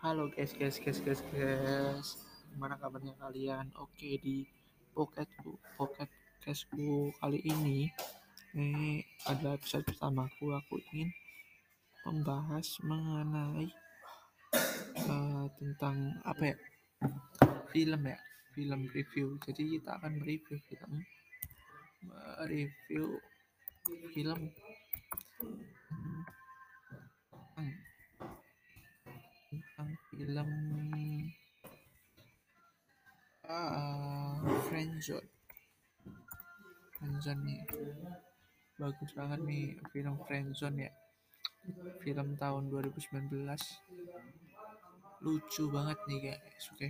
Halo guys, guys, guys, guys, guys. Gimana kabarnya kalian? Oke, di pocketku, pocket cashku kali ini, ini adalah episode pertamaku. Aku ingin membahas mengenai uh, tentang apa ya? Film ya, film review. Jadi kita akan mereview film, mereview film film uh, Friendzone. Friendzone nih, bagus banget nih film Friendzone ya. Film tahun 2019 lucu banget nih guys, oke.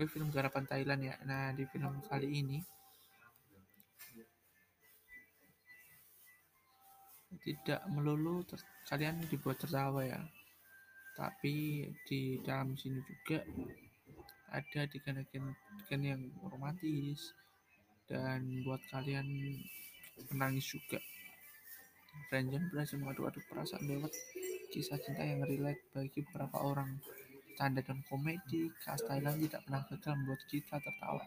Okay? Film garapan Thailand ya. Nah, di film kali ini tidak melulu kalian dibuat tertawa ya. Tapi di dalam sini juga ada adegan-adegan yang romantis dan buat kalian menangis juga. Friendzone berhasil mengaduk-aduk perasaan lewat kisah cinta yang relate bagi beberapa orang. Tanda dan komedi, khas Thailand tidak pernah gagal membuat kita tertawa.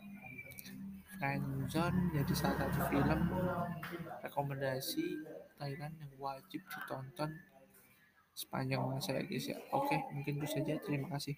Friendzone jadi salah satu film rekomendasi Thailand yang wajib ditonton sepanjang masa ya guys ya. Oke, mungkin itu saja. Terima kasih.